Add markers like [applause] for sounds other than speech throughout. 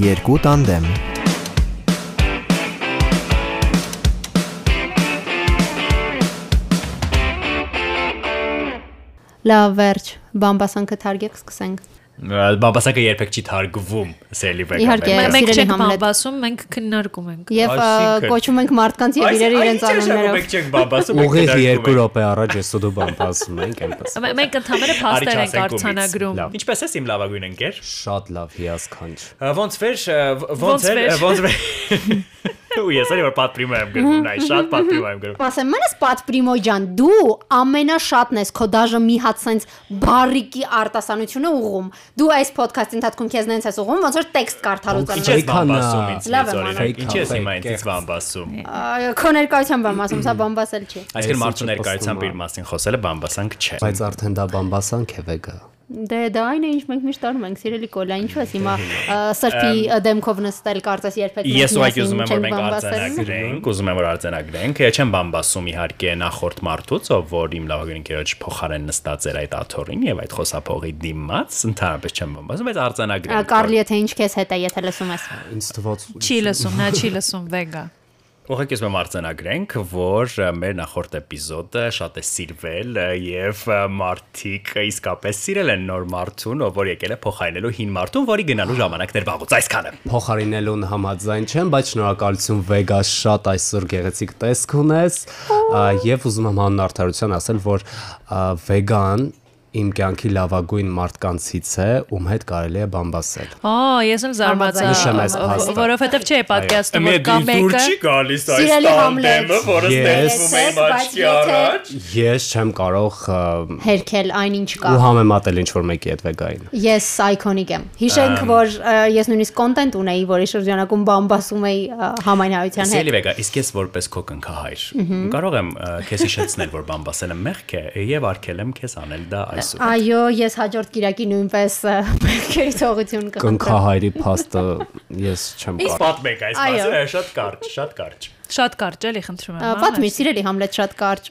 երկու տանդեմ։ Լավ, վերջ։ Բամբասանքը թարգեք սկսենք։ Բաբասակը երբեք չի թարգվում սելի վեկա։ Իհարկե, Մենք չենք Համլետ։ բամբասում, մենք քննարկում ենք։ Եվ կոչում ենք մարդկանց եւ իրեր իրենց անուններով։ Մենք չենք բաբասում։ Ուղիղ 2 րոպե առաջ ես ու դու բան ասում ենք այնպես։ Մե- Մենք ընդհանրապես փաստեր ենք արցանագրում։ Ինչպես ես իմ լավագույն ընկեր։ Շատ լավ հիասքանչ։ Ոնց վեր, Ոնց էր, վեր։ ոնց վեր։ [laughs] Ու ես այո պատրիմ եմ գրում, նայ, շատ պատրիմ եմ գրում։ Ասեմ, մենս պատ պրիմո ջան, դու ամենաշատն ես քո դաժե մի հատ sense բարիկի արտասանությունը ուղում։ Դու այս ոդքասթի ընթացքում քեզ նենց ես ուղում, ոնց որ տեքստ կարդալուց Ինչ ես Fake-ա բան նա։ ասում ինձ Լավ եմ օրինակ։ անում։ Ինչ ես հիմա ինձ բան ասում։ Այո, քո ներկայությամբ եմ ասում, սա բամբասել չի։ Այսինքն մարդու ներկայությամբ իր մասին խոսելը բամբասանք չէ։ Բայց արդեն դա բամբասանք է վեգա։ Դե դա այն է ինչ մենք միշտ անում ենք, սիրելի կոլա, ինչու ես հիմա սրբի դեմքով նստել կարծես երբեք Ես ու այդ միասին ուզում եմ որ մենք արձանագրենք, ուզում եմ որ արձանագրենք։ Ես չեմ բամբասում իհարկե նախորդ մարդուց, ով որ իմ լավագույն ընկերոջ փոխարեն նստած էր այդ աթորին եւ այդ խոսափողի դիմաց, ընդհանրապես չեմ բամբասում, բայց արձանագրենք։ Կարլի, եթե ինչ քեզ հետ է, եթե լսում ես։ Ինձ թվաց Չի լսում, նա չի լսում վեգա։ Ուղղակի ուզում եմ արձանագրենք, որ մեր նախորդ էպիզոդը շատ է սիրվել եւ մարդիկ իսկապես սիրել են նոր մարդուն, ով որ եկել է փոխարինելու հին մարդուն, որի գնալու ժամանակներ վաղուց այսքանը։ փոխարինելուն համաձայն չեմ, բայց շնորհակալություն վեգա շատ այսօր գեղեցիկ տեսք ունես եւ ուզում եմ հանուն արդարության ասել, որ վեգան իմ կյանքի լավագույն մարդկանցից է, ում հետ կարելի է բամբասել։ Ա, ես էլ զարմացա, այս որովհետև չէ պատկերացնում որ կա մեկը։ գալիս Սիրելի Համլետ, որը ստեղծվում է աչքի առաջ։ Ես չեմ կարող Հերքել այնինչ կա։ ու համեմատել ինչ որ մեկի հետ վեգային։ Ես այկոնիկ եմ։ Հիշենք, որ ես նույնիսկ կոնտենտ ունեի, որի շրջանակում բամբասում էի համայնայության հետ։ Սիրելի վեգա, իսկ ես որպես քո կնքահայր կարող եմ քեզ հիշեցնել, որ բամբասելը մեղք է եւ արգել եմ քեզ անել դա այսօր։ Այո, ես հաջորդ Կիրակի նույնպես բերքերի թողություն կխնդրեմ։ Կնքահայրի փաստը ես չեմ կարող։ Պատմեք այս մասը շատ կարճ, շատ կարճ։ Շատ կարճ էլի խնդրում եմ։ Պատմիր, սիրելի Համլետ շատ կարճ։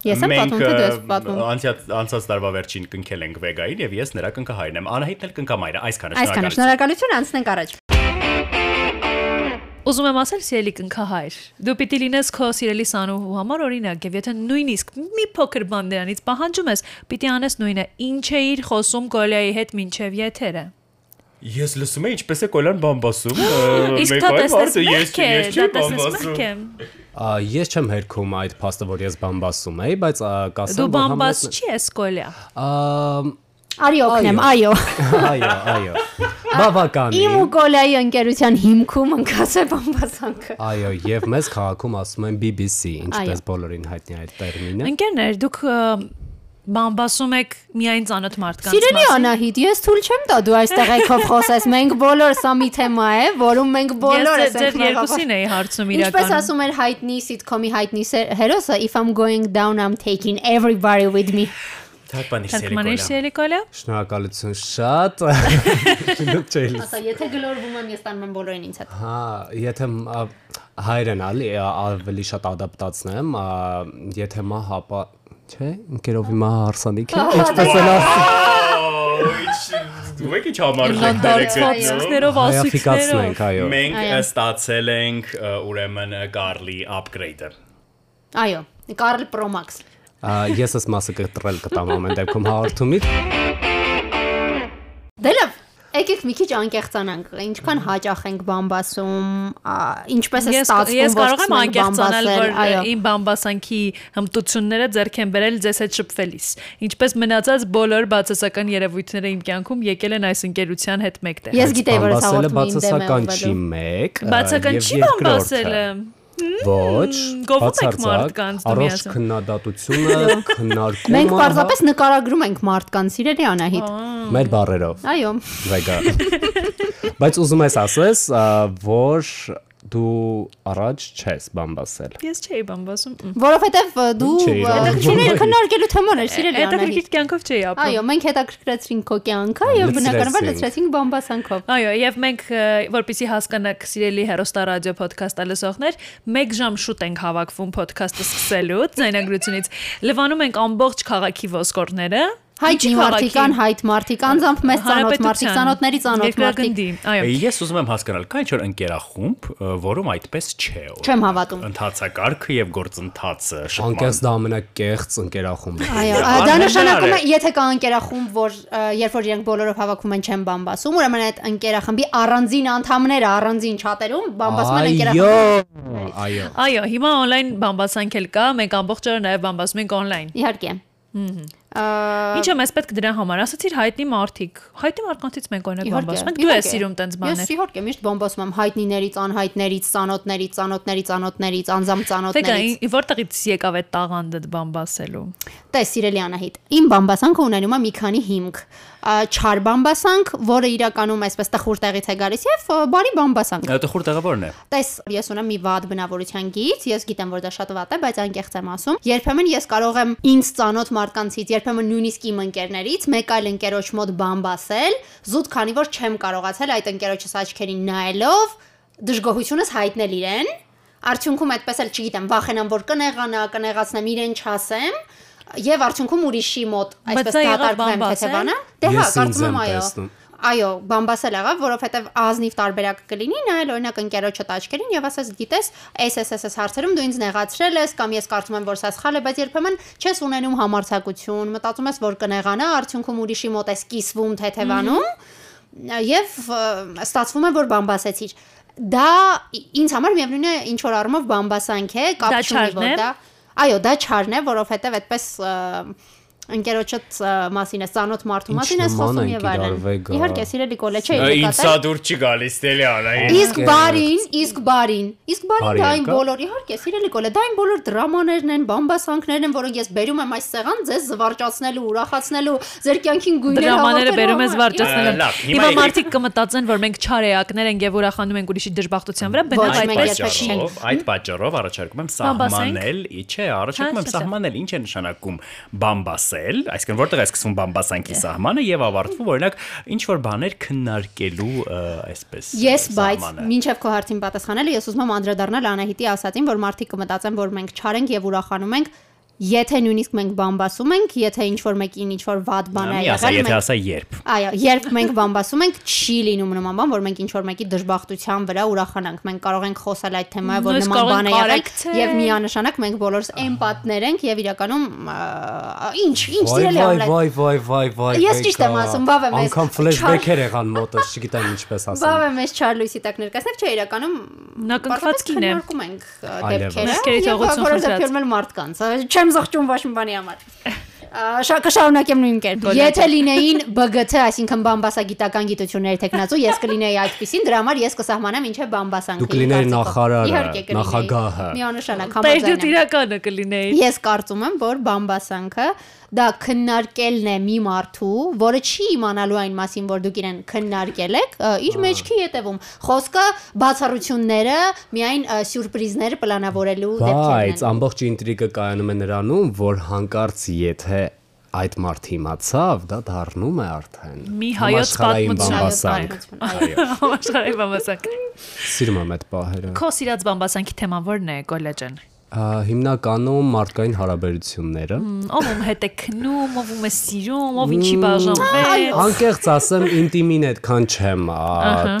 Ես եմ պատմում, թե դու ես պատմում։ անցած անցած տարվա վերջին կնքել ենք վեգային եւ ես նրա կնքահայրն եմ։ Անահիտն էլ կնքամայրը, այսքանը Այսքանը շնորհակալություն։ շնորհակալություն, անցնենք առաջ։ Ուզում եմ ասել սիրելի կնքահայր։ Դու պիտի լինես քո սիրելի սանուհու համար օրինակ, եւ եթե նույնիսկ մի փոքր բան դրանից պահանջում ես, պիտի անես նույնը։ Ինչ էիր խոսում Գոլիայի հետ մինչև եթերը։ Ես լսում եմ ինչպես է կոլան բամբասում։ [gasps] Իսկ դա տեսնես մեղք է, դա տեսնես մեղք է։ Ա, Ես չեմ հերքում այդ փաստը, որ ես բամբասում էի, բայց կասեմ, Դու բամբաս Համլետն- չի ես Գոլիա։ Ա, Արի օգնեմ, այո։ Այո, [laughs] այո։ Բավական Իմ է։ ու Գոլայի ընկերության հիմքում ընկած է բամբասանքը։ Այո, եւ մեզ քաղաքում ասում են BBC, ինչպես բոլորին հայտնի է այդ տերմինը։ Ընկերներ, դուք բամբասում եք միայն ծանոթ մարդկանց Սիրելի Անահիտ, ես թույլ չեմ տա դու այստեղ եկով խոսես։ Մենք բոլոր սա մի թեմա է, որում մենք բոլորը Ես ձեր երկուսին էի հարցում Ինչպես իրականում։ ասում էր հայտնի sitcom-ի հայտնի հերոսը, if I'm going down I'm taking everybody with me։ Թարգմանիչ Թարգմանիչ սերի սիրելի Գոլիա։ Շնորհակալություն շատ։ [laughs] Դուք լսում։ Ասա, եթե գլորվում եմ, ես տանում եմ բոլորին ինձ հետ։ Հա, եթե հայերեն ալի ավելի շատ ադապտացնեմ, եթե մա հապա չէ, ընկերովի մա հարսանիք Ինչպես էլ Դու եք ինչ համարժեք հայաֆիկացնենք, ասույցներով։ Մենք ստացել ենք ուրեմն Կարլի upgrade-ը։ Այո, Կարլ Pro Max։ Ա, Ես ես մասը կտրել կտամ ամեն դեպքում հաղորդումից։ Դե լավ, եկեք մի քիչ անկեղծանանք։ Ինչքան հաճախ ենք բամբասում, ինչպես է ստացվում, ես կարող եմ անկեղծանալ, որ իմ բամբասանքի հմտությունները ձեռք են բերել ձեզ հետ շփվելիս։ Ինչպես մնացած բոլոր բացասական երևույթները իմ կյանքում եկել են այս ընկերության հետ մեկտեղ։ Ես գիտեի, որ է բացասական չի մեկ։ եւ չի բամբասելը։ Ոչ, գովում եք բացարձակ, մարդկանց, դու առողջ քննադատությունը, [laughs] քննարկումը։ Մենք պարզապես նկարագրում ենք մարդկանց, իրերի Անահիտ։ մեր բարերով, Այո։ վեգա։ Բայց ուզում ես ասես, որ դու առաջ չես բամբասել։ Ես չէի բամբասում։ Որովհետև դու հետաքրքիր քննարկելու թեման էր, սիրելի Անահիտ։ Հետաքրքիր կյանքով չէի ապրում։ Այո, մենք հետաքրքրեցրինք քո կյանքը եւ բնականաբար Լցրեցինք։ բամբասանքով։ Այո, եւ մենք որպեսի հասկանաք սիրելի հերոստա ռադիո ոդքասթը լսողներ, 1 ժամ շուտ ենք հավաքվում ոդքասթը սկսելու ձայնագրությունից։ Լվանում ենք ամբողջ քաղաքի ոսկորները, Հայտնի մարդիկ կան, հայտ մարդիկ, անձամբ մեծ ծանոթ մարդիկ, ծանոթների ծանոթ մարդիկ։ այո։ Ես ուզում եմ հասկանալ, կա ինչ որ ընկերախումբ, որում այդպես չէ։ Չեմ հավատում։ Ընթացակարգը եւ գործընթացը շփման։ Անկեղծ դա ամենակեղծ ընկերախումբը։ Այո, Ա, դա նշանակում է, է։ եթե կա ընկերախումբ, որ երբ որ իրենք բոլորով հավաքում են չեն բամբասում, ուրեմն այդ ընկերախմբի առանձին անդամները առանձին չաթերում բամբասում են Այո, ընկերախմբը։ այո։ Այո, հիմա օնլայն բամբասանք էլ կա, մենք ամբողջ օրը նաև բամբասում ենք օնլայն։ Իհարկե։ Ա, Ինչը մեզ պետք դրա համար, ասացիր հայտնի մարդիկ։ Հայտնի մարդկանցից մենք օրինակ բամբասում ենք։ Դու ես սիրում տենց Ես բաներ։ իհարկե միշտ բամբասում եմ հայտնիներից, անհայտններից, ծանոթներից, ծանոթներից, ծանոթներից, անձամբ Տեգա, ծանոթներից։ ին- որտեղից եկավ այդ տաղանդը բամբասելու։ Տես սիրելի Անահիտ, իմ բամբասանքը ունենում է մի քանի հիմք։ Չար բամբասանք, որը իրականում այսպես տխուր տեղից է գալիս եւ բարի բամբասանք։ Տխուր տեղը որն է։ Տես, ես ունեմ մի վատ բնավորության գիծ, ես գիտեմ, որ դա շատ վատ է, բայց անկեղծ եմ ասում։ Երբեմն ես կարող եմ ինձ ծանոթ մարդկանցից, երբեմն նույնիսկ իմ ընկերներից մեկ այլ ընկերոջ մոտ բամբասել, զուտ քանի որ չեմ կարողացել այդ ընկերոջս աչքերին նայելով դժգոհությունս հայտնել իրեն։ Արդյունքում այդպես էլ չգիտեմ, վախենամ, որ կնեղանա, կնեղացնեմ իրեն չասեմ եւ արդյունքում ուրիշի մոտ այսպես դատարկվեմ բամբաս, թեթևանա։ Դե հա, կարծում եմ այո։ Այո, բամբասել եղավ, որովհետև ազնիվ տարբերակ կլինի, նայել օրինակ ընկերոջը տաճկերին եւ ասես, գիտես, SSSS հարցերում դու ինձ նեղացրել ես կամ ես կարծում եմ, որ սա սխալ է, բայց երբեմն չես ունենում համարցակություն, մտածում ես, որ կնեղանա, արդյունքում ուրիշի մոտ ես կիսվում, թեթևանում եւ ստացվում է, որ բամբասեցիր։ Դա ինձ համար միևնույն է ինչ որ առումով բամբասանք է, կապ չունի, որ դա Այո, դա չարն է, որովհետև այդպես ընկերոջդ մասին է, ծանոթ մարդու Ինչ մասին նման խոսում եւ այլն։ Իհարկե, սիրելի կոլե, չէ, Ինձ սա դուր չի գալիս դելի Անահիտ։ Իսկ բարին, իսկ բարին, իսկ բարին Բարի դա այն բոլոր, իհարկե, սիրելի կոլե, դա այն բոլոր դրամաներն են, բամբասանքներն են, որոնք ես բերում եմ այս սեղան ձեզ զվարճացնելու, ուրախացնելու, ձեր կյանքին գույներ Դրամաները բերում ես Լավ, հիմա մարդիկ կմտածեն, որ մենք չարեակներ ենք եւ ուրախանում ենք ուրիշի դժբախտության վրա, բնավ այդպես չի։ այդ պատճառով առաջարկում եմ սահմանել, ի- չէ, առաջարկում Հա, եմ սահմանել, ինչ է նշանակում բամբասել, այսինքն որտեղ է սկսվում բամբասանքի սահմանը եւ ավարտվում օրինակ ինչ որ բաներ քննարկելու այսպես Ես բայց մինչև քո հարցին պատասխանելը ես ուզում եմ անդրադառնալ Անահիտի ասածին, որ մարդիկ կմտածեն, որ մենք չար ենք եւ ուրախանում ենք, եթե նույնիսկ մենք բամբասում ենք, եթե ինչ որ մեկին ինչ որ վատ բան է եղել, եթե ասա երբ։ Այո, երբ մենք բամբասում ենք, չի լինում նման բան, որ մենք ինչ որ մեկի դժբախտության վրա ուրախանանք։ Մենք կարող ենք խոսալ այդ թեմայով, որ նման բան է եղել, եւ միանշանակ մենք բոլորս էմպաթներ ենք եւ իրականում ինչ, ինչ սիրելի վայ Համլետ։ վայ վայ վայ վայ։ Ես ճիշտ եմ ասում, բավ եմ ես- Անկամ ֆլեշբեքեր եղան մոտս, չգիտեմ ինչպես Բավ ասեմ։ է մեզ Չարլույսի տակ ներկայացնել, չէ, իրականում Նակնկվածքին է։ քննարկում ենք դեպքերը։ Մեղքերի եւ թողություն որոշ խնդրած։ դեպքերում էլ մարդկանց։ ա, Չեմ զղջում ոչ մի բանի համար։ Ա, Շա կշարունակեմ նույն կերպ։ Եթե լինեին BGT, այսինքն բամբասագիտական գիտությունների տեխնացու, ես կլինեի այդպեսին, դրա համար ես կսահմանեմ ինչ է բամբասանքը։ Դու կլիներ նախարարը, նախագահը։ Միանշանակ Բայց դու համաձայն տիրականը կլինեի։ Ես կարծում եմ, որ բամբասանքը դա քննարկելն է մի մարդու, որը չի իմանալու այն մասին, որ դուք իրեն քննարկել եք, իր մեջքի հետևում։ Խոսքը բացառությունները, միայն սյուրպրիզներ պլանավորելու Բայց դեպքերն են։ ամբողջ ինտրիգը կայանում է նրանում, որ հանկարծ եթե այդ մարդ իմացավ, դա դառնում է արդեն Մի հայոց համաշխարհային պատմություն։ Այո, Համաշխարհի բամբասանք։ Սիրում եմ այդ պահերը։ Քո սիրած բամբասանքի թեման ո՞րն է, Գոլեջան։ Հիմնականում մարդկային հարաբերությունները։ Ով ում հետ է քնում, ով ում է սիրում, ով ինչի բաժանվել։ Անկեղծ ասեմ, ինտիմին այդքան չեմ ա,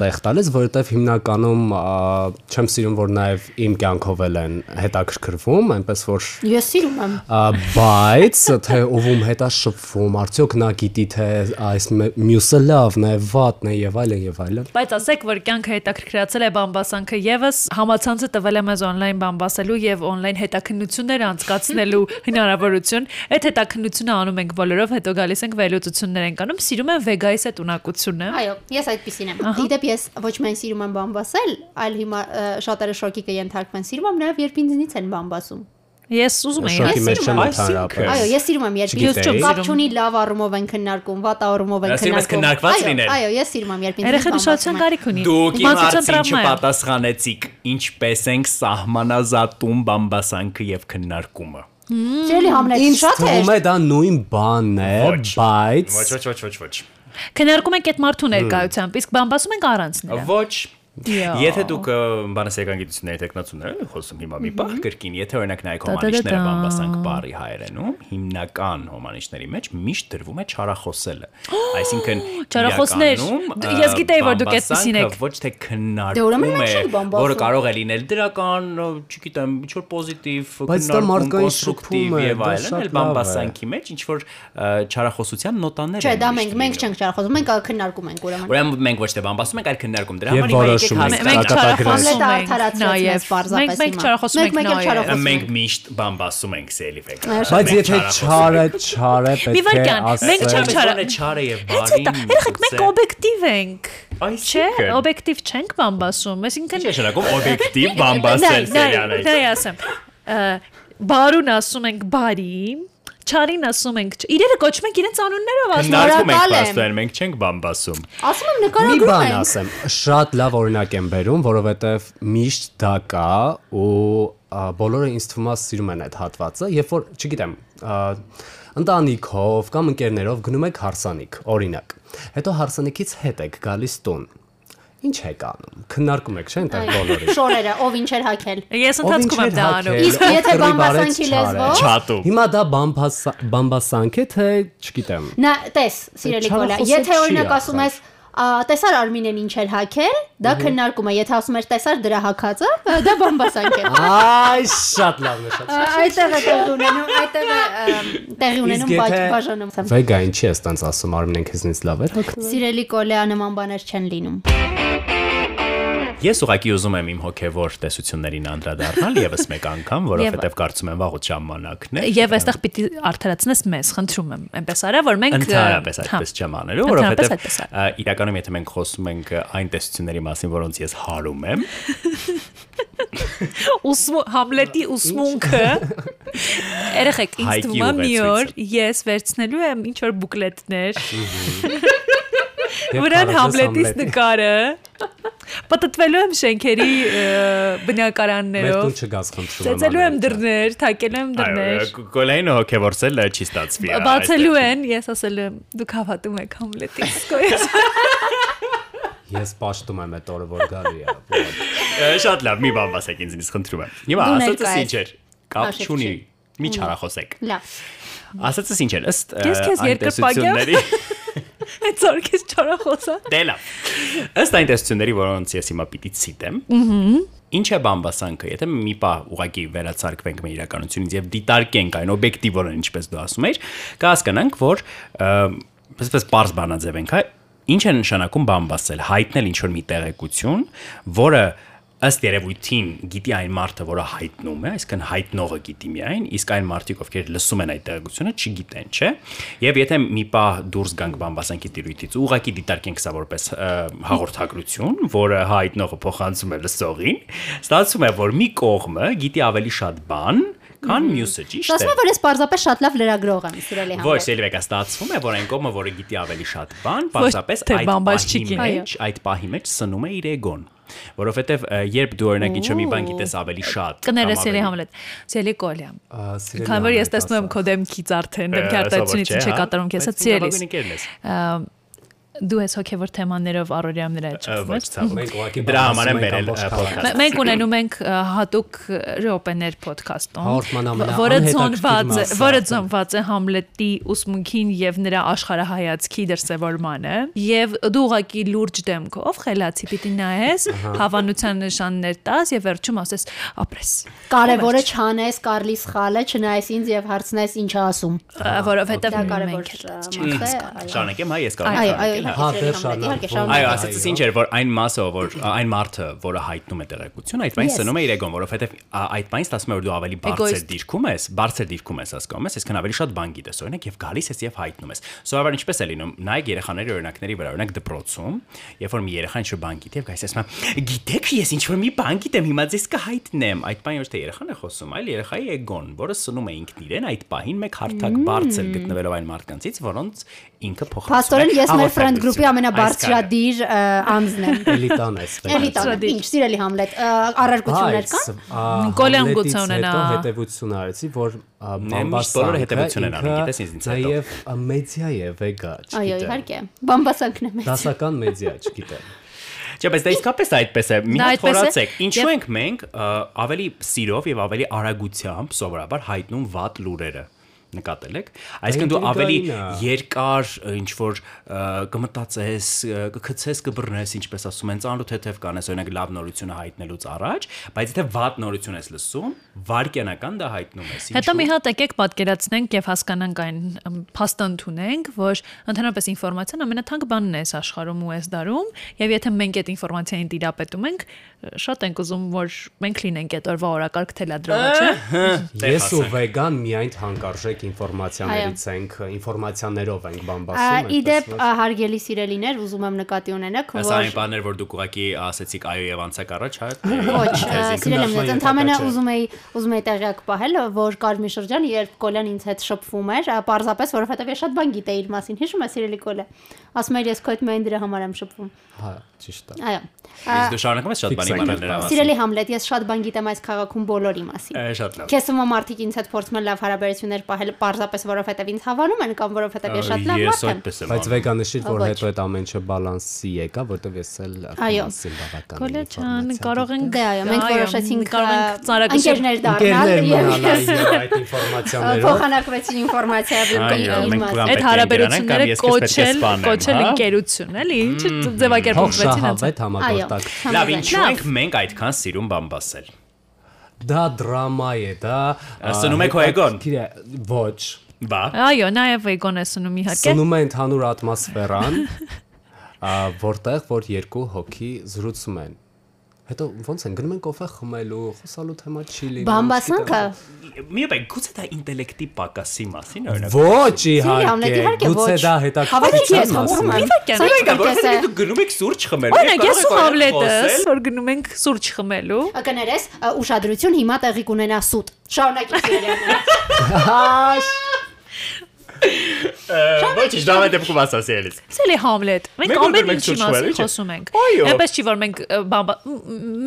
տեղ տալիս, որովհետև հիմնականում չեմ սիրում, որ նաև իմ կյանքով էլ են հետաքրքրվում, այնպես որ Ես սիրում եմ։ բայց թե ով ում հետ է շփվում, արդյոք նա գիտի թե այս մյուսը լավն է, վատն է եւ այլն եւ այլն։ Բայց ասեք, որ կյանքը հետաքրքրացել է բամբասանքը եւս համացանցը տվել է մեզ on-line բամբասելու եւ on-line հետաքննություններ անցկացնելու [laughs] հնարավորություն։ Այդ հետաքննությունը անում ենք բոլորով, հետո գալիս ենք վերլուծություններ ենք անում։ Սիրում եմ վեգայիս այդ ունակությունը։ Այո, ես այդպեսին եմ։ Իդեպ ես ոչ միայն սիրում եմ բամբասել, այլ հիմա շատերը շոկի կենթարկվեն։ Սիրում եմ նաև երբ ինձնից են բամբասում։ Ես ուզում եմ Շոկի մեջ սիրում չեմ եմ, ընդհանրապես։ Այո, ես սիրում եմ երբ ինձ կապ չունի լավ առումով են քննարկում, վատ առումով են քննարկում։ քննարկված Այո, լինել։ Այո, ես սիրում եմ երբ ինձ Երեխան ուշադրության կարիք ունի։ Դուք իմ հարցին չպատասխանեցիք, ինչպես ենք սահմանազատում բամբասանքը եւ քննարկումը։ Շիրելի Համլետ, շատ է։ է դա նույն բանն է, բայց Ոչ, ոչ, ոչ, ոչ, ոչ։ Քննարկում ենք այդ մարդու ներկայությամբ, իսկ բամբասում ենք առանց նրա։ Ոչ, Եթե դուք ը, բանս եկանգիտությունների տեխնացուներ եք խոսում հիմա մի բախ կրկին, եթե օրինակ նայեք հոմանիշները բամբասանք բարի հայերենում, հիմնական հոմանիշների մեջ միշտ դրվում է չարախոսելը։ [gasps] Այսինքն Չարախոսներ, իրականում, դ- ես գիտեի, որ դուք այդպիսին եք։ Ոչ թե Դե քննարկում մենք է, որը կարող է լինել դրական, չգիտեմ, ինչ որ պոզիտիվ, մարդկային կոնստրուկտիվ եւ այլն, այլ բամբասանքի մեջ ինչ որ չարախոսության նոտաներ Չէ, դա մենք մենք չենք չարխոսում, մենք քննարկում ենք ուրեմն։ Ուրեմն մենք ոչ թե բամբասում ենք, այլ քննարկում դրա համար որոշում ենք, ենք մեզ նաև։ պարզապես Մենք չարախոսում ենք նաև։ Մենք միշտ բամբասում ենք սելի վեգա։ Բայց եթե չարը, չարը պետք է վարքյան, մենք ասել։ չենք չարը- չարը եւ բարին։ երեխեք մենք օբյեկտիվ ենք։ Չէ, Այսինքն օբյեկտիվ չենք բամբասում, այսինքն Ինչ է շնորհակալ օբյեկտիվ բամբասել սերիալը։ Դա ասեմ։ Բարուն ասում ենք բարի, չարին ասում ենք իրերը կոչում ենք իրենց անուններով ասում։ Քննարկում ենք փաստորեն, մենք չենք բամբասում։ Ասում եմ Մի նկարագրում բան ենք։ ասեմ, շատ լավ օրինակ եմ բերում, որովհետև միշտ դա կա ու բոլորը ինձ թվում է սիրում են այդ հատվածը, երբ որ, չգիտեմ, ընտանիքով կամ ընկերներով գնում եք հարսանիք, օրինակ։ Հետո հարսանիքից հետ եք գալիս տուն։ Ինչ եք անում։ Քննարկում եք, չէ՞, այնտեղ բոլորը։ Շորերը, ով ինչ էր հակել։ Ես ինչ եմ դա անում։ Իսկ եթե բամբասանքի լեզվով- Չատու։ Հիմա դա բամբասա բամբասանք է, թե չգիտեմ։ Նա տես, սիրելի խոսել եթե օրինակ ասում ես «Ա, տեսար Արմինեն ինչ էր հակել, դա քննարկում է, եթե ասում ես տեսար դրա հակածը, դա բամբասանք է։ Այ շատ լավ նշած։ Այդտեղ է տեղի ունենում, այդտեղ է տեղի ունենում բաժանում։ Վեգա ինչի է ստանց ասում Արմինեն քեզնից լավ էր հոգ։ Սիրելի կոլեա նման բաներ չեն լինում։ Ես ուղղակի ուզում եմ իմ հոգևոր տեսություններին անդրադառնալ եւս մեկ անգամ, որովհետեւ կարծում եմ վաղուց ժամանակն է։ Եվ այստեղ պիտի արդարացնես մեզ, խնդրում եմ։ Այնպես արա, որ մենք Ընդհանրապես հա, այդպես չեմ անելու, որովհետեւ իրականում եթե մենք խոսում ենք այն տեսությունների մասին, որոնց ես հարում եմ, [laughs] ուսմու Համլետի ուսմունքը [laughs] Երեխեք, ինձ թվում է մի օր ես վերցնելու եմ ինչ որ բուկլետներ, [laughs] վրան Համլետից Համլետի։ նկարը պատտվելու եմ շենքերի բնակարաններով։ տուն չգաս խնդրում Ծեծելու եմ դռներ, թակելու եմ դռներ։ այո, կոլային հոգևորցել չի ստացվի։ Բացելու են, ես ասելու եմ, դուք հավատում եք Համլետին։ Սկոյես։ Ես պաշտում եմ այդ օրը որ գալի է։ Շատ լավ, մի բան ասեք ինձնից խնդրում եմ։ Հիմա Դու ասածս ինչ էր։ Կապ չունի։ Մի չարախոսեք։ Լավ։ Ասածս ինչ էր, ըստ ա, Ես քեզ այն երկրպագյա։ տեսությունների- Այդ զորքից չարախոսա։ Դե լավ։ Ըստ այն տեսությունների, որոնց ես հիմա պիտի ցիտեմ։ Ինչ է բամբասանքը, եթե մի պա ուղակի վերացարկվենք մեր իրականությունից եւ դիտարկենք այն օբյեկտիվորեն, ինչպես դու ասում ես, կհասկանանք, որ ըսպես པարզ բանաձև ենք, հա, ինչ է նշանակում բամբասել, հայտնել ինչ որ մի տեղեկություն, որը ըստ երևույթին գիտի այն մարդը, որը հայտնում է, այսինքն հայտնողը գիտի միայն, իսկ այն մարդիկ, ովքեր լսում են այդ տեղեկությունը, չգիտեն, չէ։ Եվ եթե մի պա դուրս գանք բամբասանքի տիրույթից, ուղակի դիտարկենք սա որպես հաղորդագրություն, որը հայտնողը փոխանցում է լսողին, ստացվում է, որ մի կողմը գիտի ավելի շատ բան, քան մյուսը, ճիշտ Ասում է։ եմ, որ ես պարզապես շատ լավ լրագրող եմ, սիրելի Ոչ, համբեր։ Սելվեկա ստացվում է, որ այն կողմը, որը գիտի ավելի շատ բան, Ոչ պարզապես այդ պահի մեջ, այդ պահի մեջ սնում է իր էգոն։ Որովհետև ը, երբ դու օրինակ ինչ-որ մի բան գիտես ավելի շատ, Կներես ավելի- Համլետ։ Ցելի Կոլյա։ սիրելի Քանի որ ես տեսնում եմ քո դեմքից արդեն, դեմքի արտահայտությունից ինչ է հա, կատարում քեզ, ընկերն ես։ Դու ես հոգևոր թեմաներով առօրյա նրա Ը, ճշտում Ոչ, ես։ ցավոք։ Մենք ուղղակի Դրա համար եմ բերել podcast։ Մե- Մենք ունենում ենք հատուկ ռոպեներ ամենա որը ծնված է, որը ծնված է Համլետի ուսմունքին եւ նրա աշխարհայացքի դրսևորմանը, եւ դու ուղակի լուրջ դեմքով խելացի պիտի նայես, հավանության նշաններ տաս եւ վերջում ասես ապրես, Կարևորը չանես Կարլի սխալը, չնայես ինձ եւ հարցնես ինչ ասում։ որովհետեւ մենք չենք հասկանում։ այո։ Շարունակեմ, հա, ես կարող Այո, եմ այո, շարունակել, հա։ Հա, իհարկե, դե շարունակեք, իհարկե, շարունակ։ Այո, ասածս ինչ էր, որ այն մասը, որ այն մարդը, որը հայտնում է տեղեկություն, այդ բանը սնում է իր էգոն, որովհետև այդ բանը ստացվում է, որ դու ավելի բարձր դիրքում ես, բարձր դիրքում ես, հասկանում ես, այսքան ավելի շատ բան գիտես, օրինակ, եւ գալիս ես եւ հայտնում ես։ Սովորաբար ինչպես է լինում, նայեք երեխաների օրինակների վրա, օրինակ դպրոցում, երբ որ մի երեխա ինչ-որ բան գիտի, եւ գայս ասում է, գիտեք, ես ինչ-որ մի բան գիտեմ, հիմա ձեզ կհայտնեմ։ Այդ բանը ոչ թե երեխան է խոսում, այլ երեխայի էգոն, որը սնում է ինքն իրեն այդ պահին մեկ հարթակ բարձր գտնվելով այն մարդկանցից, որոնց ինքը փոխանցում է։ Փաստորեն ես մեր friend հաղորդագրություն։ group-ի ամենաբարձրադիր անձն եմ։ Էլիտան ես։ Էլիտան, ինչ, սիրելի Համլետ, առարկություններ կան։ Կոլյան գուցե ունենա։ Հետո հետևություն արեցի, որ միշտ բոլորը հետևություն են անում, գիտես ինձ հետո։ Նաև մեդիա է վեգա, Այո, չգիտեմ։ իհարկե։ Բամբասանքն է մեծ։ Դասական մեդիա, չգիտեմ։ Չէ, բայց դա իսկապես այդպես է։ Մի հատ խորացեք։ Ինչու ենք մենք ավելի սիրով եւ ավելի արագությամբ սովորաբար հայտնում վատ լուրերը նկատել եք այսինքն դու ավելի երկար ինչ որ կմտածես կգցես կբռնես ինչպես ասում են ծանոթ թեթև կանես օրինակ լավ նորությունը հայտնելուց առաջ բայց եթե վատ նորություն ես լսում վարկյանական դա հայտնում ես Հետո մի հատ եկեք պատկերացնենք եւ հասկանանք այն փաստը ընդունենք, որ ընդհանրապես ինֆորմացիան ամենաթանկ բանն է այս աշխարհում ու այս դարում, եւ եթե մենք այդ ինֆորմացիային տիրապետում ենք, շատ ենք ուզում, որ մենք լինենք այդ օրվա օրակարգ թելադրողը, չէ՞։ Ես ու վեգան միայն հանկարժեք ինֆորմացիաներից ենք, ինֆորմացիաներով ենք բան Ա, բասում, Իդեպ հարգելի սիրելիներ, ուզում եմ նկատի ունենաք, Այս այն որ բաներ որ դուք ուղակի ասեցիք այո եւ անցեք առաջ, հա։ ոչ, ա, սիրել եմ գնացման ես ընդամենը ուզում էի ուզում էի տեղյակ պահել, որ կար մի շրջան, երբ Կոլյան ինձ հետ շփվում էր, պարզապես որովհետև ես շատ բան գիտեի իր մասին։ Հիշում ես սիրելի Կոլե։ Ասում էր ես քո հետ միայն դրա համար եմ շփվում։ Հա, ճիշտ է։ Այո։ Իսկ դու շարունակում ես շատ բանի Ֆիքսային իմանալ նրա մասին։ Սիրելի Համլետ, ես շատ բան գիտեմ այս քաղաքում բոլորի մասին։ Շատ լավ։ Քեզ ում մարդիկ ինձ հետ փորձում են լավ հարաբերություններ պահել, պարզապես որովհետև ինձ հավանում են կամ որովհետև ես շատ լավ մարդ եմ։ Բայց անում։ վեգան նշիր, որ հետո այդ ամեն ինչը բալանսի եկա, որտեվ ես էլ ֆինանսին բավական։ Կոլե ջան, կարող ենք Դե այո, մենք որոշեցինք կարող ենք ա, ծանրակշիռ ընկերներ դառնալ եւ այդ [laughs] ինֆորմացիաներով։ փոխանակվեցին ինֆորմացիա Այո, իմ մենք մասին։ կան- այդ հարաբերությունները կոչել, կոչել հա? ընկերություն, էլի, ինչ ձևակերպվեցին հենց։ Փոխշահավետ համագործակ։ Լավ, ինչու ենք մենք այդքան սիրում բամբասել։ Դա դրամա է, դա Սնում եք Հոեգոն? Ոչ։ Բա։ Այո, նաև վեգոն է սնում իհարկե։ Սնում է ընդհանուր ատմոսֆերան, որտեղ որ երկու հոգի զրուցում են։ Հետո ոնց են գնում են կոֆե խմելու, խոսալու թեմա չի լինում։ Բամբասանքը Մի բան, գուցե դա ինտելեկտի պակասի մասին օրինակ։ Ոչ իհարկե, գուցե դա հետաքրքրության ես մասին։ Սա ինչ Որովհետեւ կես է։ դու գնում եք սուրճ խմել։ Օրինակ, ես ու Հավլետս, որ գնում ենք սուրճ խմելու, Կներես, ուշադրություն հիմա տեղի կունենա սուտ։ Շարունակի սիրելիաները։ Հաշ։ Ոչ, դա մե դեպքում ասասի էլիս։ Սելի Համլետ։ Մենք Մենք ամեն ինչի մասին խոսում ենք։ Այո։ Այնպես չի որ մենք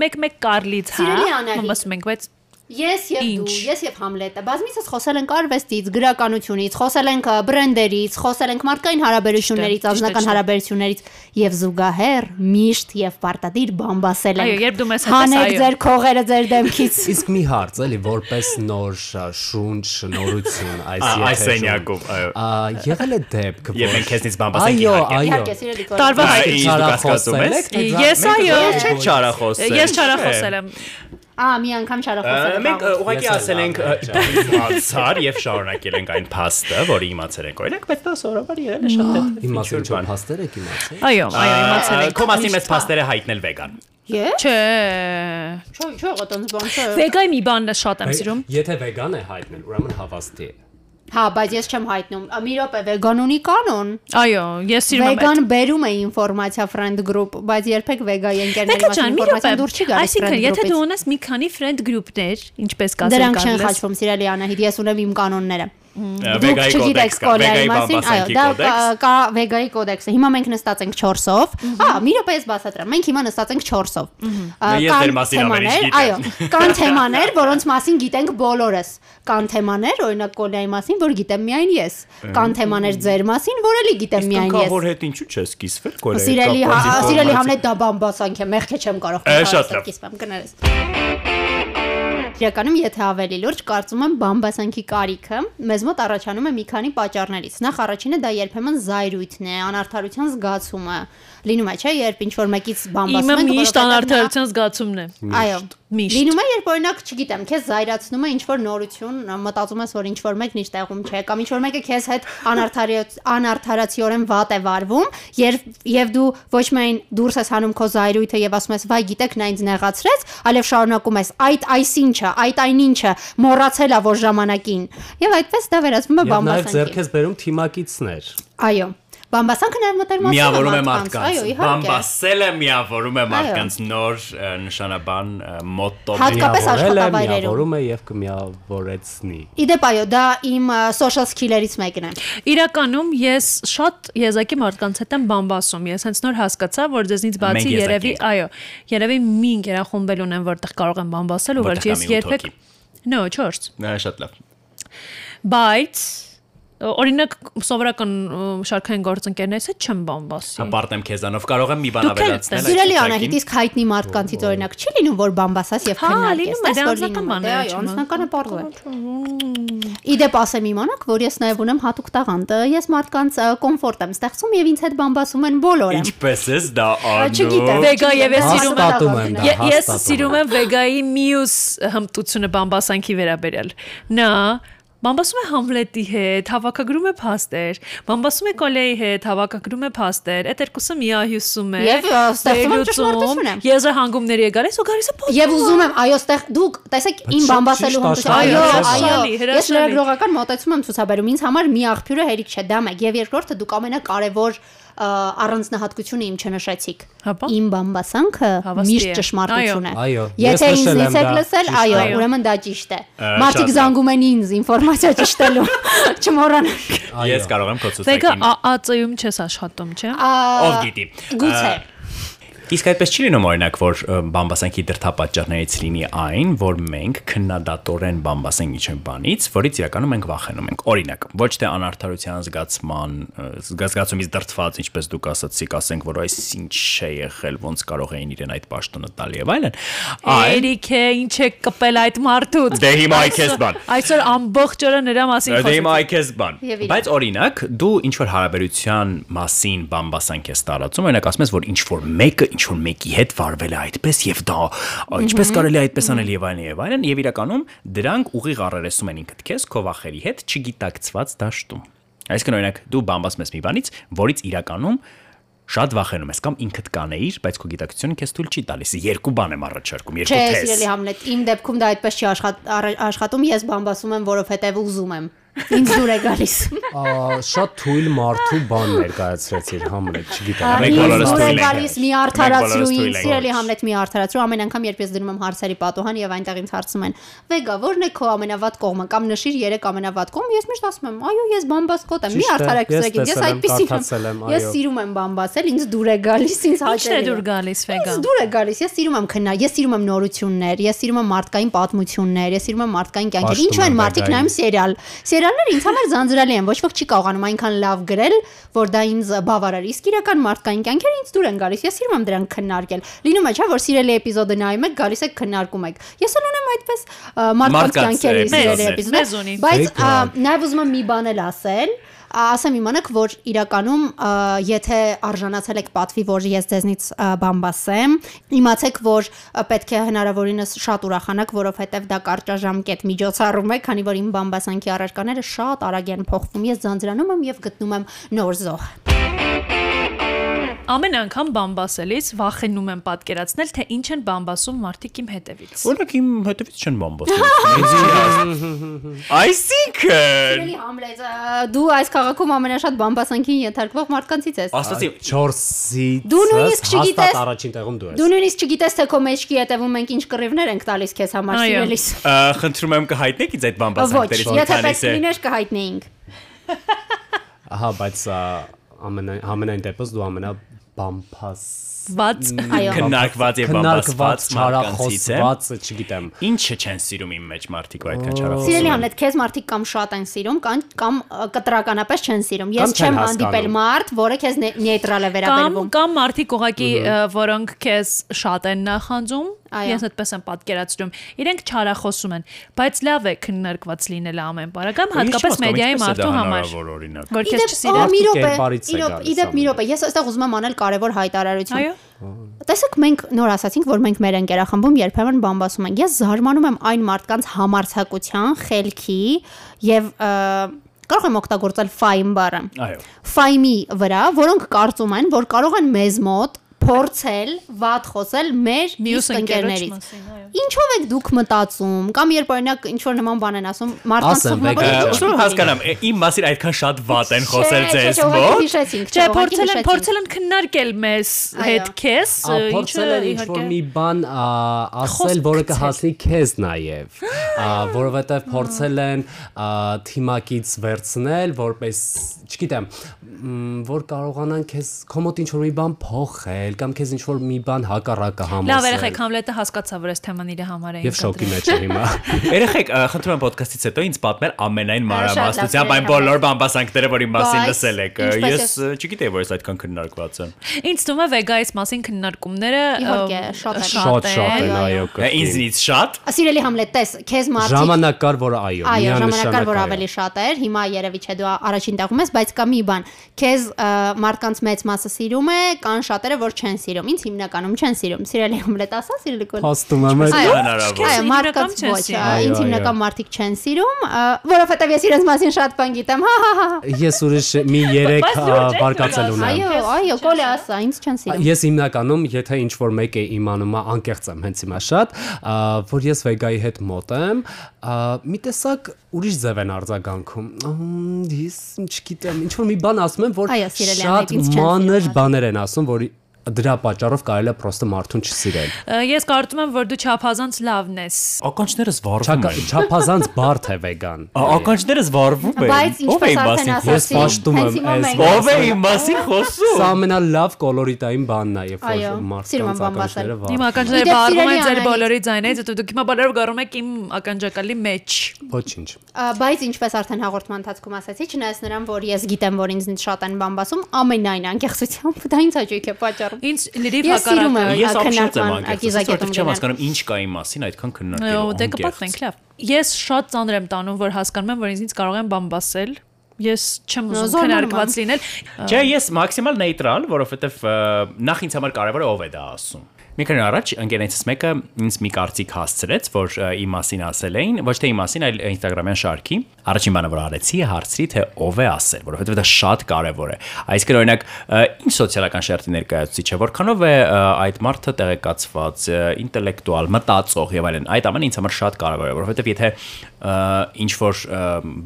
մեկ-մեկ կարլից, հա։ Սիրելի Անահիտ։ Խոսում ենք, բայց Ես եւ դու, ես եւ Համլետը բազմիցս խոսել ենք արվեստից, գրականությունից, խոսել ենք բրենդերից, խոսել ենք մարդկային հարաբերություններից, անձնական հարաբերություններից եւ զուգահեռ միշտ եւ պարտադիր բամբասել ենք։ Այո, երբ դու մեզ հետ ես, Հանեք այո։ ձեր քողերը ձեր դեմքից։ [laughs] Իսկ մի հարց էլի, որպես նոր շունչ, նորություն այս Ա, Այս սենյակում, այո։ Ա, եղել է դեպք, Եվ մենք քեզնից բամբասենք Այո, իհարկե։ այո։ քո։ Տարվա Այ, հայտ։ ինչ դու կասկածում ես։ Ես այո։ Ես չեք չարախոսել։ ես չարախոսել եմ։ Ա, մի անգամ չարախոսել եմ։ Մենք ուղղակի ասել ենք իմացար եւ շարունակել ենք այն փաստը, որը իմացել ենք։ Օրինակ, բայց դա սովորաբար եղել է շատ դեպք։ Իմ մասին չոր փաստեր եք իմացել։ Այո, այո, իմացել ենք։ Քո մասին մեծ փաստերը հայտնել վեգան։ Չէ։ Չէ, չէ, ոտոնց բան չէ։ Վեգայի մի բանն է շատ եմ սիրում։ Եթե վեգան է հայտնել, ուրեմն հավաստի է։ Հա, բայց ես չեմ հայտնում։ Մի րոպե վեգան ունի կանոն։ Այո, ես սիրում եմ Վեգան բերում է ինֆորմացիա friend group, բայց երբեք վեգայի ընկերների ինֆորմացիան րոպե։ դուր չի գալիս Այսինքն, եթե դու ունես մի քանի friend group-ներ, ինչպես կասել Դրանք չեն խաչվում, սիրելի Անահիտ, ես ունեմ իմ կանոնները։ Վեգայի կոդեքս կա, վեգայի մասին, այո, դա կա վեգայի կոդեքսը։ Հիմա մենք նստած ենք 4-ով։ Հա, մի րոպե ես բացատրեմ։ Մենք հիմա նստած ենք 4-ով։ Ես դեր մասին ամեն ինչ գիտեմ։ Այո, կան [laughs] թեմաներ, որոնց մասին գիտենք բոլորս։ Կան թեմաներ, օրինակ Կոլեայի մասին, որ գիտեմ միայն ես։ Կան թեմաներ ձեր մասին, որ էլի գիտեմ Իսկ միայն ես։ որ հետ ինչու չես կիսվել կոլեգա։ Սիրելի հա- սիրելի Համլետ դա բամբասանք է, մեղքը չեմ կարող լավ։ կիսվեմ կներես։ Իրականում եթե ավելի լուրջ կարծում եմ բամբասանքի կարիքը մեզ մոտ առաջանում է մի քանի պատճառներից։ Նախ առաջինը դա երբեմն զայրույթն է, անարթարության զգացումը։ Լինում է, չէ, երբ ինչ որ մեկից բամբասում Իմը ենք, միշտ անարդարության զգացումն է։ Այո։ Միշտ։ Լինում է, երբ օրինակ, չգիտեմ, քեզ զայրացնում է ինչ որ նորություն, մտածում ես, որ ինչ որ մեկն իր տեղում չէ, կամ ինչ որ մեկը քեզ հետ անարթարիոց անարթարացիորեն վատ է վարվում, եւ եւ դու ոչ միայն դուրս ես հանում քո զայրույթը եւ ասում ես, վայ, գիտեք, նա ինձ նեղացրեց, այլև շարունակում ես, այդ այսինչը, այդ այնինչը մոռացել ա որ ժամանակին։ Եվ այդպես դա վերածվում է Եվ նաև բամբասանքի։ ձեռք ես բերում թիմակիցներ։ Այո։ Բամբասանքը նաև մտերմացում Միավորում է Այո, մարդկանց։ իհարկե։ Բամբասելը միավորում է մարդկանց նոր նշանաբան ը, մոտո։ Հատկապես է, աշխատավայրերում։ միավորում է եւ կմիավորեցնի։ Իդեպ այո, դա իմ social skill-երից մեկն է։ Իրականում ես շատ եզակի մարդկանց հետ եմ բամբասում։ Ես հենց նոր հասկացա, որ ձեզնից Մենք բացի երևի, այո, երևի մի ընկերախումբել ունեմ, որտեղ կարող եմ բամբասել ու որ ես երբեք No, 4 Նա շատ լավ։ բայց օրինակ սովորական շարքային գործընկերներից հետ չեմ բամբասի։ Հպարտեմ քեզանով կարող եմ մի բան Դուք էլ ավելացնել։ Սիրելի Անահիտ, իսկ հայտնի մարդկանցից օրինակ չի լինում, որ բամբասաս եւ Հա, քննարկես, լինում է, տես, դա անձնական լինում է, բաներ դե, այո, չունի։ անձնական է Իդեպ ասեմ իմանաք, որ ես նաև ունեմ հատուկ տաղանդ, ես մարդկանց կոմֆորտ եմ ստեղծում եւ ինձ հետ բամբասում են բոլորը։ Ինչպես ես դա Չգիտեմ, անում։ Վեգա եւ ես չգիտեմ, սիրում եմ- Ես սիրում եմ վեգայի մյուս հմտությունը բամբասանքի վերաբերյալ։ Նա Բամբասում է Համլետի հետ, հավաքագրում է փաստեր։ Բամբասում է Կոլեի հետ, հավաքագրում է փաստեր։ Այդ երկուսը միահյուսում է։ Եվ, ստեղծում է ճշմարտությունը։ Եզրահանգումների է գալիս ու գալիս է փոստում։ Եվ ուզում եմ, այո, ստեղ դուք տեսեք իմ բամբասելու հմտությունը։ Այո, այո։ Ես լրագրողական մոտեցում եմ ցուցաբերում։ Ինձ համար մի աղբյուրը հերիք չէ, դա մեկ։ Եվ երկրորդը դուք ամենակարևոր առանձնահատկությունը իմ չնշեցիք։ Իմ բամբասանքը միշտ ճշմարտություն է։ Եթե նշել ինձնից եմ եք լսել, այո, ուրեմն դա ճիշտ է։ Մարդիկ զանգում են ինձ ինֆորմացիա ճշտելու։ [laughs] Չմոռանաք։ Ես կարող եմ քո Վեգա ցուցակին։ ԱԱՑ-ում չես աշխատում, չէ՞։ Ով գիտի։ Գուցե։ Իսկ այդպես չի լինում օրինակ, որ բամբասանքի դրթապաճառներից լինի այն, որ մենք քննադատորեն բամբասենք ինչ-որ բանից, որից իրականում մենք վախենում ենք։ Օրինակ, ոչ թե անարթարության զգացման զգացումից դրթված, ինչպես դուք ասացիք, ասենք, որ այս ինչ է եղել, ոնց կարող էին իրեն այդ պաշտոնը տալ եւ այլն, այլ Էրիկ է, ինչ է կպել այդ մարդուց։ Դե հիմա այ քեզ բան։ Այսօր ամբողջ օրը նրա մասին Դե հիմա խոսեցի։ այ քեզ բան։ Բայց օրինակ, դու ինչ որ հարաբերության մասին բամբասանք ես տարածում, օրինակ ասում ես, որ ինչ որ մեկը ինչ որ մեկի հետ վարվել է այդպես եւ դա ինչպես կարելի է այդպես անել եւ այլն եւ այլն եւ իրականում դրանք ուղիղ առերեսում են ինքդ քեզ քո վախերի հետ չգիտակցված դաշտում։ Այսինքն օրինակ դու բամբասում ես մի բանից, որից իրականում շատ վախենում ես կամ ինքդ կանեիր, բայց քո գիտակցությունը քեզ թույլ չի տալիս։ Երկու բան եմ առաջարկում, Չէ, երկու թեզ։ սիրելի Համլետ, իմ դեպքում դա այդպես չի աշխատում, ես բամբասում եմ, որովհետև ուզում եմ։ Ինձ դուր է գալիս։ Ա, Շատ թույլ մարդու բան ներկայացրեցիր Համլետ, չգիտեմ։ է թույլ ենք։ գալիս մի արդարացրու, սիրելի Համլետ մի արդարացրու, ամեն անգամ երբ ես դնում եմ հարցերի պատոհան եւ այնտեղ ինձ հարցում են. «Վեգա, ո՞րն է քո ամենավատ կողմը» կամ նշիր 3 ամենավատ կողմ, ես միշտ ասում եմ. «Այո, ես բամբասկոտ եմ»։ Մի է, ես ինձ, ես այդպեսին եմ, Ես սիրում եմ բամբասել, ինձ դուր է գալիս, ինձ Ինչն է հաճելի դուր գալիս վեգա։ Ինձ դուր է գալիս, ես սիրում եմ քննա, ես սիրում եմ նորություններ, ես սիրում եմ մարդկային պատմություններ, ես սիրում եմ մարդկային կյանքեր։ Ինչու են մարդիկ նայում սերիալ։ Սերիալները ինձ համար ձանձրալի են, ոչ ոք չի կարողանում այնքան լավ գրել, որ դա ինձ բավարար։ Իսկ իրական մարդկային կյանքերը ինձ դուր են գալիս։ Ես սիրում եմ դրանք քննարկել։ Լինում է, չէ՞, որ սիրելի էպիզոդը նայում եք, գալիս եք քննարկում եք։ Ես էլ ունեմ այդպես մարդկանց կյանքերի սիրելի էպիզոդներ։ էպիզոդներ, Մեզ ունի։ բայց նաև ուզում եմ մի բան էլ ասել ասեմ իմանաք որ իրականում եթե արժանացել եք պատվի որ ես ձեզնից ա, բամբասեմ իմացեք որ պետք է հնարավորինս շատ ուրախանաք որովհետև դա կարճաժամկետ միջոցառում է քանի որ իմ բամբասանքի առարկաները շատ արագ են փոխվում ես ձանձրանում եմ եւ գտնում եմ նոր զոհ Ամեն անգամ բամբասելիս վախենում եմ պատկերացնել, թե ինչ են բամբասում մարդիկ իմ հետևից։ Օրինակ իմ հետևից չեն բամբասում։ Այսինքն Սիրելի Համլետ դու այս քաղաքում ամենաշատ բամբասանքին ենթարկվող մարդկանցից ես Աստծի 4-ից Դու նույնիսկ չգիտես- հաստատ առաջին տեղում դու ես։ Դու նույնիսկ չգիտես թե քո մեջքի հետևում մենք ինչ կռիվներ ենք տալիս քեզ համար Այո։ սիրելիս խնդրում եմ կհայտնեք ինձ այդ Ոչ, բամբասանքներից մի եթե պետք քանիսը։ լիներ կհայտնեինք։ Ահա, բայց ամենայն ամենայն դեպս դու ամենա bumpus. Ված Այո։ քննարկված եւ քննարկված բամբասված մարդկանցից է։ չգիտեմ։ Ինչը չեն սիրում իմ մեջ մարդիկ այդքան չարախոսում։ Սիրելի Համլետ, քեզ մարդիկ կամ շատ են սիրում, կամ կամ կտրականապես չեն սիրում։ Ես Կամ չեմ հանդիպել մարդ, որը քեզ նե- նեյտրալ է կամ վերաբերվում։ կամ մարդիկ ուղակի որոնք քեզ շատ են նախանձում, Այո։ ես այդպես եմ պատկերացնում։ Իրենք չարախոսում են, բայց լավ է քննարկված լինելը ամեն բառը, կամ հատկապես մեդիայի մարդու համար, որ Իդեպ, քեզ չսիրեն։ գալիս իդեպ մի րոպե, ես այստեղ ուզում եմ անել կարևոր հայտարարություն։ Այո։ Տեսեք, մենք նոր ասացինք, որ մենք մեր ընկերախմբում երբեմն բամբասում ենք։ Ես զարմանում եմ այն մարդկանց համարցակության, խելքի եւ կարող եմ օգտագործել ֆայմ բառը։ Այո։ ֆայմի վրա, որոնք կարծում են, որ կարող են մեզ մոտ փորձել վատ խոսել մեր Մյուս ընկերներից։ Ինչով եք դուք մտածում կամ երբ օրինակ ինչ որ նման բան են ասում, մարդկանց Ասեմ, թվում է, որ Վեգա, ինչ Ուսում հասկանամ, իմ մասին այդքան շատ վատ են խոսել ձեզ մոտ։ Չէ, փորձել են փորձել են քննարկել մեզ հետ քեզ, Ա, փորձել են ինչ որ մի բան ասել, որը կհասնի քեզ նաև, որովհետև փորձել են թիմակից վերցնել, որպես, չգիտեմ, որ կարողանան քեզ քո մոտ ինչ որ մի բան փոխել, լինել կամ քեզ ինչ որ մի բան հակառակը Լավ, համոզել։ երեխեք Համլետը հասկացավ, որ այս թեման իր համար է։ Եվ շոկի մեջ է հիմա։ [laughs] Երեխեք, խնդրում եմ ոդկասթից հետո ինձ պատմել ամենայն լավ, մանրամասնությամբ այն բոլոր բամբասանքները, որի մասին լսել եք։ Ես չգիտեի, որ այս այդքան քննարկված են։ Ինձ թվում է վեգայից մասին քննարկումները շատ Շատ շատ են, այո, Ինձնից շատ։ Սիրելի Համլետ, տես, քեզ մարդիկ Ժամանակ կար, որ այո, Այո, ժամանակար որ այո։ ավելի շատ էր, հիմա երևի չէ դու առաջին տեղում ես, բայց կա մի բան։ Քեզ մարդկանց մեծ մասը սիրում է, կան շատերը որ չեն սիրում։ Ինձ հիմնականում չեն սիրում։ Սիրելի Համլետ, ասա, սիրելի կոլ։ Փաստում եմ այդ հնարավոր։ այո, մարդկանց ոչ, ինձ հիմնական մարդիկ չեն սիրում, որովհետև ես իրենց մասին շատ բան գիտեմ։ Հա, հա, հա։ հա։ ես ուրիշ մի 3 Բայց դու չես բարկացել ունեմ։ Այո, այո, կոլե ասա, ինձ չեն սիրում։ Ես հիմնականում, եթե ինչ որ մեկ է իմանում, անկեղծ եմ հենց հիմա շատ, որ ես վեգայի հետ մոտ եմ, մի տեսակ ուրիշ ձև են արձագանքում։ Ես չգիտեմ, ինչ որ մի բան ասում եմ, որ շատ մանր բաներ են ասում, որ դրա պատճառով կարելի է պրոստը մարդուն չսիրել։ Ես կարծում եմ, որ դու չափազանց լավն ես։ Ականջները զվարվում Չակա- են։ Չափազանց բարդ է վեգան։ Ա, Ականջները զվարվում են։ Բայց Ո՞վ է ինչպես արդեն մասին Ես ասացի, պաշտում եմ այս Ո՞վ է իմ մասին Սա խոսում։ ամենալավ կոլորիտային բանն է, երբ Այո, որ սիրում եմ մարդկանց ականջները վառ։ Իմ ականջները սիրելի են ձեր բոլորի ձայնից, դուք հիմա բոլորով գարում եք իմ ականջակալի մեջ։ Ոչինչ։ Բայց ինչպես արդեն հաղորդման ընթացքում ասացի, չնայած նրան, որ ես գիտեմ, որ ինձնից շատ են բամբասում, ամենայն անկեղծությամբ դա ինձ հաճույք է պատճառում։ Ինձ լրիվ Ես սիրում եմ հակառակը։ Ես ապշած եմ անկեղծ, չեմ հասկանում ինչ կա իմ մասին այդքան Այո, քննարկելու։ դե կպատմենք լավ։ Ես շատ ծանր եմ տանում, որ հասկանում եմ, որ ինձնից կարող են բամբասել։ Ես չեմ ուզում քննարկված լինել։ Չէ, ես մաքսիմալ նեյտրալ, որովհետև նախ ինձ համար կարևոր է ով է դա ասում։ Մի քանի առաջ ընկերներիցս մեկը ինձ մի կարծիք հասցրեց, որ իմ մասին ասել էին, ոչ թե իմ մասին, այլ Instagram-յան շարքի։ Առաջին բանը, որ արեցի, հարցրի, թե ով է ասել, որովհետև դա շատ կարևոր է։ Այսինքն օրինակ, ինչ սոցիալական շերտի ներկայացուցիչ է, որքանով է այդ մարդը տեղեկացված, ինտելեկտուալ, մտածող եւ այլն։ Այդ ամենը ինձ համար շատ կարևոր է, որովհետև եթե ինչ որ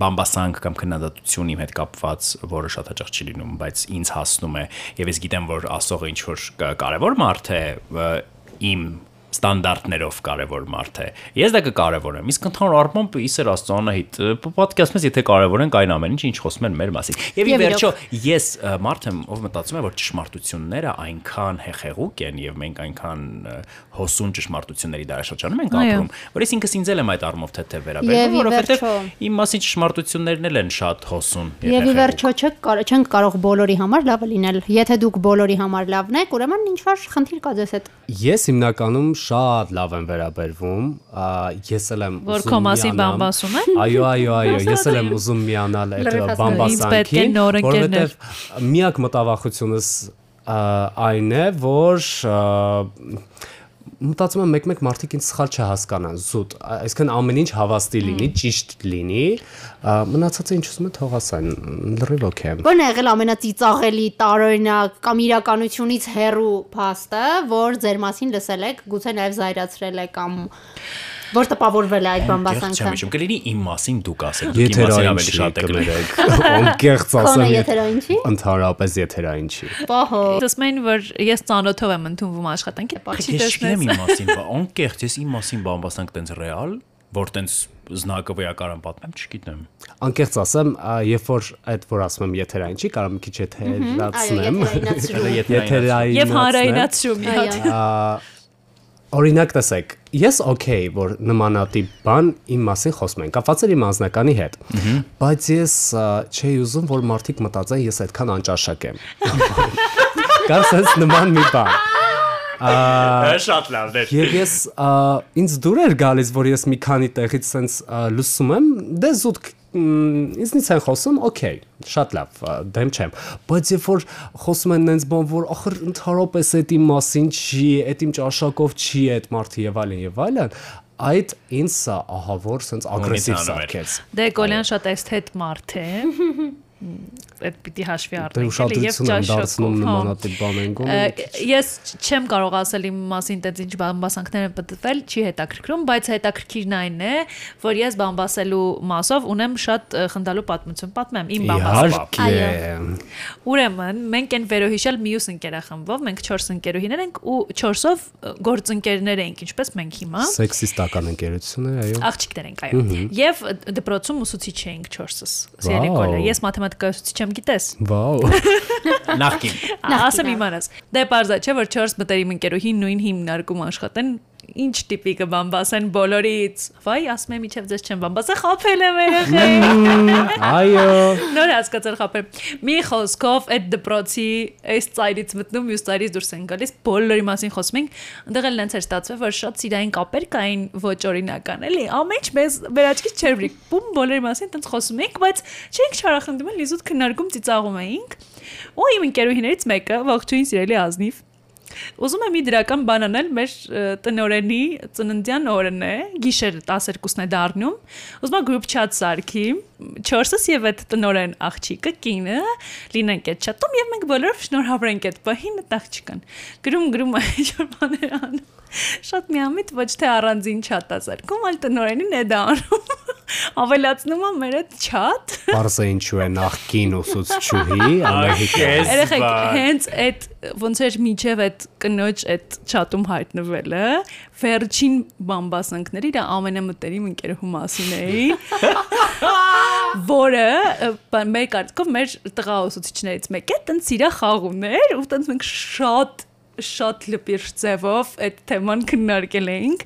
բամբասանք կամ քննադատություն իմ հետ կապված, որը շատ հաճախ չի լինում, բայց ինձ հասնում է եւ ես գիտեմ, որ ասողը ինչ որ կ- կարևոր մարդ է իմ ստանդարտներով կարևոր մարդ է։ Ես դա կկարևորեմ։ Իսկ ընդհանուր առմամբ իսեր Աստծոանահիտ պատկերացնես, եթե կարևոր ենք այն ամեն ինչ, ինչ խոսում են մեր մասին։ Եվ ի վերջո ես մարդ եմ, ով մտածում է, որ ճշմարտությունները այնքան հեղեղուկ են եւ մենք այնքան հոսուն ճշմարտությունների դարաշրջանում ենք ապրում, որ ես ինքս ինձ էլ եմ այդ առումով թեթև վերաբերվում, որովհետեւ իմ մասին ճշմարտություններն էլ են շատ հոսուն Եվ ի հեղեղուկ։ վերջո չեք չենք կարող բոլորի համար լավը լինել։ Եթե դուք բոլորի համար լավն եք, ուրեմն ինչ որ խնդիր կա ձեզ հետ։ Ես հիմնականում շատ լավ եմ վերաբերվում, ես էլ եմ Որ ուզում քո մասին բամբասում են։ Այո, այո, այո, ես էլ եմ ուզում միանալ այդ են բամբասանքին, որովհետև միակ մտավախությունս այն է, որ մտածում եմ մեկ-մեկ մարդիկ ինձ սխալ չհասկանան, զուտ, այսինքն ամեն ինչ հավաստի լինի, ճիշտ լինի, մնացածը ինչ ուզում եմ թող ասեն, լրիվ օքեյ եմ։ Որն է եղել ամենածիծաղելի տարօրինակ կամ իրականությունից հեռու փաստը, որ ձեր մասին լսել եք, գուցե նաև զայրացրել եք կամ որ տպավորվել է այդ բամբասանքը։ Չեմ կլինի իմ մասին դուք ասեք, դուք իմ մասին Եթերային ավելի շատ եք կներեք։ Անկեղծ ասեմ, Քոնը եթ- եթերային չի։ Ընդհանրապես եթերային չի։ Պահո։ Ասում են, որ ես ծանոթով եմ ընդունվում աշխատանքի, Բայց չի ես տեսնես։ իմ մասին, բա անկեղծ ես իմ մասին բամբասանք տենց ռեալ, որ տենց զնակը վեակարան պատմեմ, չգիտեմ։ Անկեղծ ասեմ, երբ որ այդ որ ասում եմ եթերային չի, կարող եմ մի քիչ եթերացնեմ։ եթերայնացրու։ Եթերային։ Եվ հանրայնացրու մի հատ։ Օրինակ տեսեք, ես օքեյ, որ նմանատիպ բան իմ մասին խոսում են, կապված է իմ անձնականի հետ։ Բայց ես չէի ուզում, որ մարդիկ մտածեն ես այդքան անճաշակ եմ։ Կարծես նման մի բան։ Շատ լավ էր։ Եվ ես ինձ դուր էր գալիս, որ ես մի քանի տեղից ա, լսում եմ, դե զուտ ինձնից են խոսում, օքեյ, շատ լավ, դեմ չեմ։ Բայց երբ որ խոսում են նենց բան, որ ախր ընդհանրապես այդ իմ մասին չի, այդ իմ ճաշակով չի այդ մարդը եւ այլն եւ այլն, այդ ինձ սա ահա որ sense ագրեսիվ սարքեց։ Դե Գոլյան շատ էսթետ մարդ է։ [laughs] Այդ պիտի հաշվի Դե առնենք։ ուշադրություն եմ դարձնում նմանատիպ բանեն Ը, գոն։ Ես չեմ կարող ասել իմ մասին տենց ինչ բամբասանքներ են պատտվել, չի հետաքրքրում, բայց հետաքրքիրն այն է, որ ես բամբասելու մասով ունեմ շատ խնդալու պատմություն, պատմեմ իմ բամբասը։ Իհարկե։ Ուրեմն, մենք այն վերոհիշել մյուս ընկերախմբով, մենք 4 ընկերուհիներ ենք ու 4-ով գործընկերներ ենք, ինչպես մենք հիմա։ Սեքսիստական ընկերություն է, այո։ Աղջիկներ ենք, այո։ Եվ դպրոցում ուսուցիչ էինք 4-ս։ Սիրելի Վաու։ գոլը։ Ես մաթեմատիկայի ուսուցիչ եմ եմ, գիտես։ Վաու։ Նախքին։ Ասեմ իմանաս։ Դե parza չէ որ 4 մտերիմ ընկերուհին նույն հիմնարկում աշխատեն ինչ տիպիկը բան բասեն բոլորից։ Վայ, ասում եմ իջև ձեզ չեմ բան բասը խափել եմ երեխեք։ Այո։ Նոր հասկացել խափել։ Մի խոսքով այդ դպրոցի այս ծայրից մտնում, մյուս ծայրից դուրս են գալիս, բոլորի մասին խոսում ենք։ Այնտեղ էլ նենց էր ստացվել, որ շատ սիրային կապեր կային ոչ օրինական, էլի։ Ամեն ինչ մեզ մեր աչքից չէր վրիկ։ Բում բոլորի մասին տենց խոսում ենք, բայց չէինք չարախնդում, լիզուտ քննարկում ծիծաղում էինք։ Ու իմ ընկերուհիներից մեկը, ողջույն սիրելի Ազնիվ, Ուզում եմ մի դրական բան անել մեր ը, տնօրենի ծննդյան օրն է, գիշերը 12-ն է դառնում։ Ուզում եմ group chat սարքի, 4-ս եւ այդ տնօրեն աղջիկը կինը լինենք այդ chat-ում եւ մենք բոլորով շնորհավորենք այդ պահին այդ աղջիկան։ Գրում գրում [laughs] որ բաներ անում։ Շատ միամիտ ոչ թե առանձին chat-ա սարքում, այլ տնօրենին է դա անում։ Ավելացնում եմ մեր այդ chat Բարսը ինչու է նախքին ուսուցչուհի Ամերիկա։ Ահ, Երեխեք հենց այդ ոնց էր միջև այդ կնոջ այդ չաթում հայտնվելը վերջին բամբասանքները իր ամենամտերիմ ընկերուհու մասին էի որը մեր կարծիքով մեր տղա ուսուցիչներից մեկը տենց իրա խաղումներ ու տենց մենք շատ շատ լպիր ձևով այդ թեման քննարկել էինք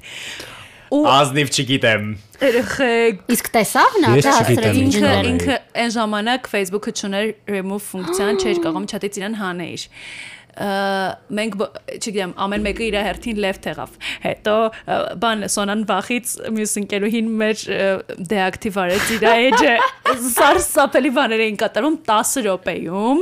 Ազնիվ չգիտեմ։ երեխեք Իսկ տեսավ նա Ես դա չգիտեմ հասցրեց ինչ ինքը ինքը այն ժամանակ Facebook-ը չուներ remove ֆունկցիան, չէր կարող չաթից իրան հանեիր։ մենք չգիտեմ ամեն մեկը իր հերթին left եղավ հետո բան սոնան վախից մյուս ընկերուհին մեր deactive արեց իր edge-ը սարսափելի բաներ էին կատարում 10 րոպեում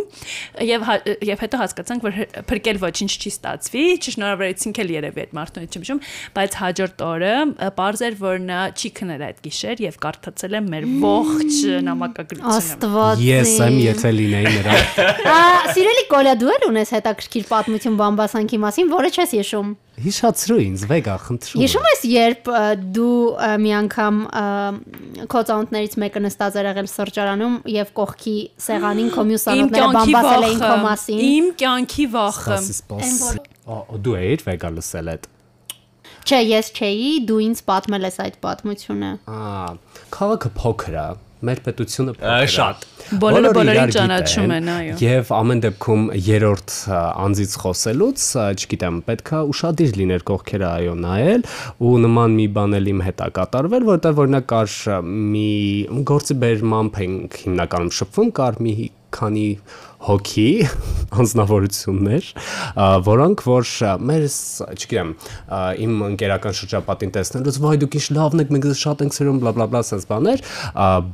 եւ հա- եւ հետո հասկացանք որ փրկել ոչինչ չի ստացվի չշնորհավորեցինք էլ երևի այդ մարդուն չեմ հիշում բայց հաջորդ օրը պարզ էր որ նա չի քնել այդ գիշեր եւ կարդացել է մեր ողջ նամակագրությունը Աստված։ Ես եմ, եթե լինեի նրա։ սիրելի Կոլա, դու էլ ունես հետաքրքիր պատմություն բամբասանքի մասին, որը չես հիշում։ Հիշացրու ինձ, վեգա, խնդրում։ Հիշում ես, երբ դու մի անգամ քո ծանոթներից մեկը նստած էր եղել սրճարանում եւ կողքի սեղանին քո մյուս Իմ ծանոթները կյանքի բամբասել էին քո մասին։ Իմ կյանքի վախը։ Սպասի, սպասի։ Ո դու էիր վեգա լսել այդ։ Չէ, ես չէի, դու ինձ պատմել ես այդ պատմությունը։ Ա, քաղաքը փոքր է, մեր պետությունը է։ Շատ։ Բոլորը բոլորին ճանաչում են, այո։ Եվ ամեն դեպքում երրորդ անձից խոսելուց, չգիտեմ, պետքա ուշադիր լիներ կողքերը այո նայել ու նման մի բան էլ իմ հետ ա կատարվել, որտեղ օրինակ կար մի գործի բերմամբ ենք հիմնականում շփվում, կար մի քանի հոգի անznավորություններ, որոնք որ մեր, չգիտեմ, իմ ընկերական շրջապատին տեսնելուց, վայ դուք ինչ լավն եք, մենք շատ ենք սիրում, բլա բլա բլա sense բաներ,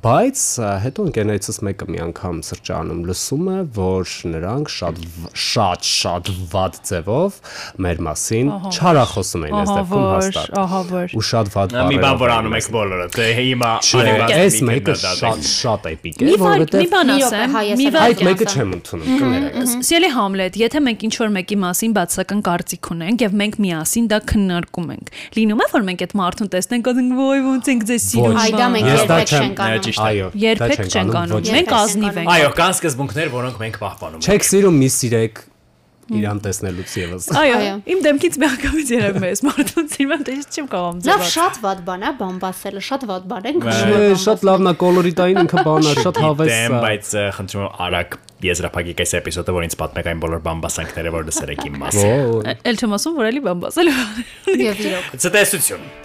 բայց հետո ընկերներիցս մեկը մի անգամ սրճարանում լսում է, որ նրանք շատ շատ շատ վատ ձևով մեր մասին չարախոսում են այս դեպքում հաստատ։ ահա որ։ Ու շատ վատ Մի բան որ էին անում եք բոլորը։ Դե հիմա Չէ, անիմաստ այս մեկը շատ շատ էպիկ է, բան, մի որովհետև բան Մի րոպե, ասեմ, մի բան այդ մեկը չեմ ընդունում, կներեք։ Սիրելի Համլետ, եթե մենք ինչ որ մեկի մասին բացական կարծիք ունենք եւ մենք միասին դա քննարկում ենք, լինում է որ մենք այդ մարդուն տեսնենք, ասենք ոյ ոնց ենք ձեզ սիրում։ Այ դա մենք երբեք չենք անում։ Այո, Երբեք չենք անում։ Մենք ազնիվ ենք։ Այո, կան սկզբունքներ, որոնք մենք պահպանում ենք։ Չեք սիրում մի սիրեք իրան տեսնելուց եւս։ Այո, Այո։ իմ դեմքից միանգամից երևում է, այս մարդուն եմ, դες չեմ կարող Լավ, ձևաց։ շատ վատ բան է բամբասելը, շատ վատ բան է։ շատ լավն է կոլորիտային ինքը բանա, շատ հավես Դեմ, է։ բայց ը, խնդրում եմ արագ եզրափակեք այս էպիզոդը, որ ինձ պատմեք այն բոլոր բամբասանքները, որ լսել եք իմ մասին։ Էլ չեմ ասում, որ էլի բան բացել։ Եվ իրոք։ Ցտեսություն։